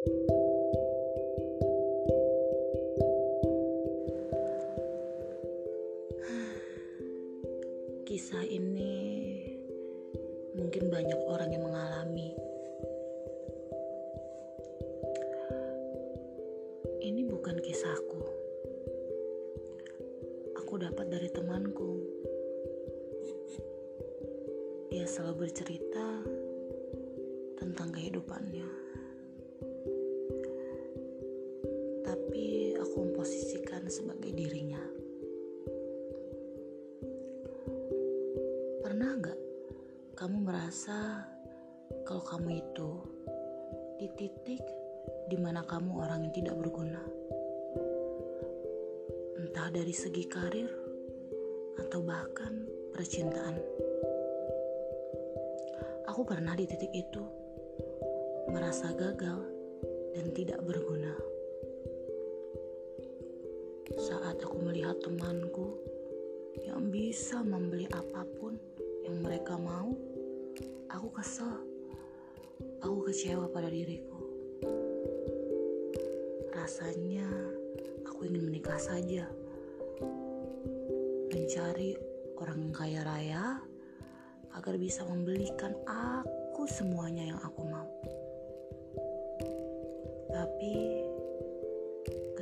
Kisah ini mungkin banyak orang yang mengalami. Ini bukan kisahku. Aku dapat dari temanku. Dia selalu bercerita tentang kehidupannya. Merasa kalau kamu itu di titik di mana kamu orang yang tidak berguna? Entah dari segi karir atau bahkan percintaan. Aku pernah di titik itu merasa gagal dan tidak berguna. Saat aku melihat temanku yang bisa membeli apa pun yang mereka mau, aku kesel. Aku kecewa pada diriku. Rasanya aku ingin menikah saja. Mencari orang kaya raya agar bisa membelikan aku semuanya yang aku mau. Tapi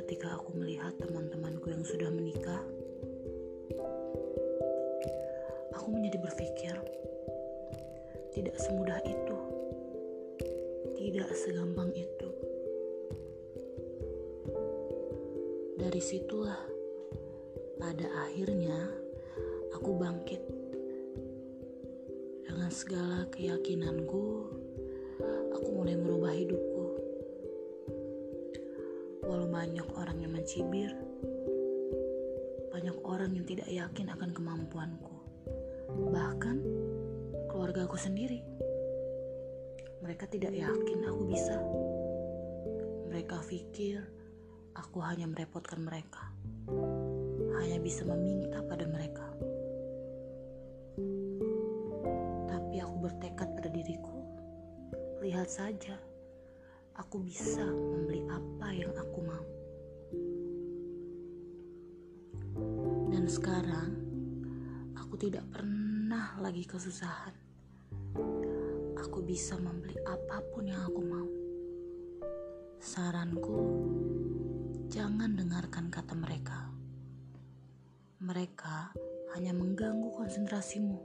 ketika aku melihat teman-temanku yang sudah menikah, aku menjadi berpikir semudah itu, tidak segampang itu. Dari situlah, pada akhirnya aku bangkit dengan segala keyakinanku. Aku mulai merubah hidupku. Walau banyak orang yang mencibir, banyak orang yang tidak yakin akan kemampuanku bahkan keluarga aku sendiri. Mereka tidak yakin aku bisa. Mereka pikir aku hanya merepotkan mereka, hanya bisa meminta pada mereka. Tapi aku bertekad pada diriku, lihat saja, aku bisa membeli apa yang aku mau. Dan sekarang, aku tidak pernah lagi kesusahan. Aku bisa membeli apa pun yang aku mau. Saranku, jangan dengarkan kata mereka. Mereka hanya mengganggu konsentrasimu.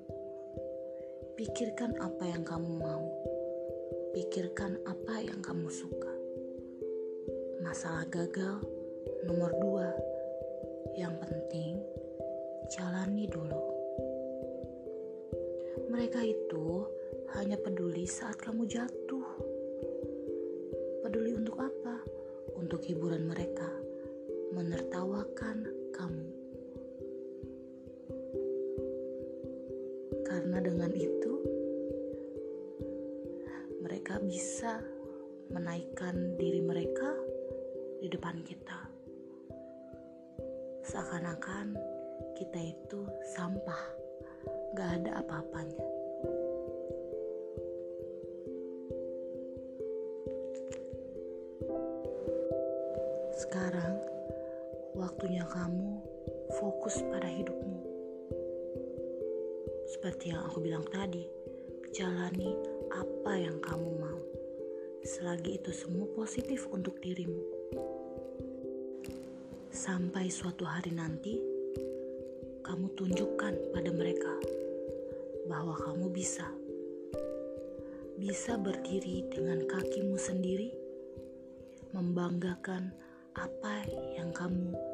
Pikirkan apa yang kamu mau. Pikirkan apa yang kamu suka. Masalah gagal nomor dua. Yang penting, jalani dulu. Mereka itu hanya peduli saat kamu jatuh. Peduli untuk apa? Untuk hiburan mereka, menertawakan kamu. Karena dengan itu, mereka bisa menaikkan diri mereka di depan kita. Seakan-akan kita itu sampah, gak ada apa-apanya. Sekarang, waktunya kamu fokus pada hidupmu. Seperti yang aku bilang tadi, jalani apa yang kamu mau. Selagi itu semua positif untuk dirimu. Sampai suatu hari nanti, kamu tunjukkan pada mereka bahwa kamu bisa. Bisa berdiri dengan kakimu sendiri, membanggakan apa yang kamu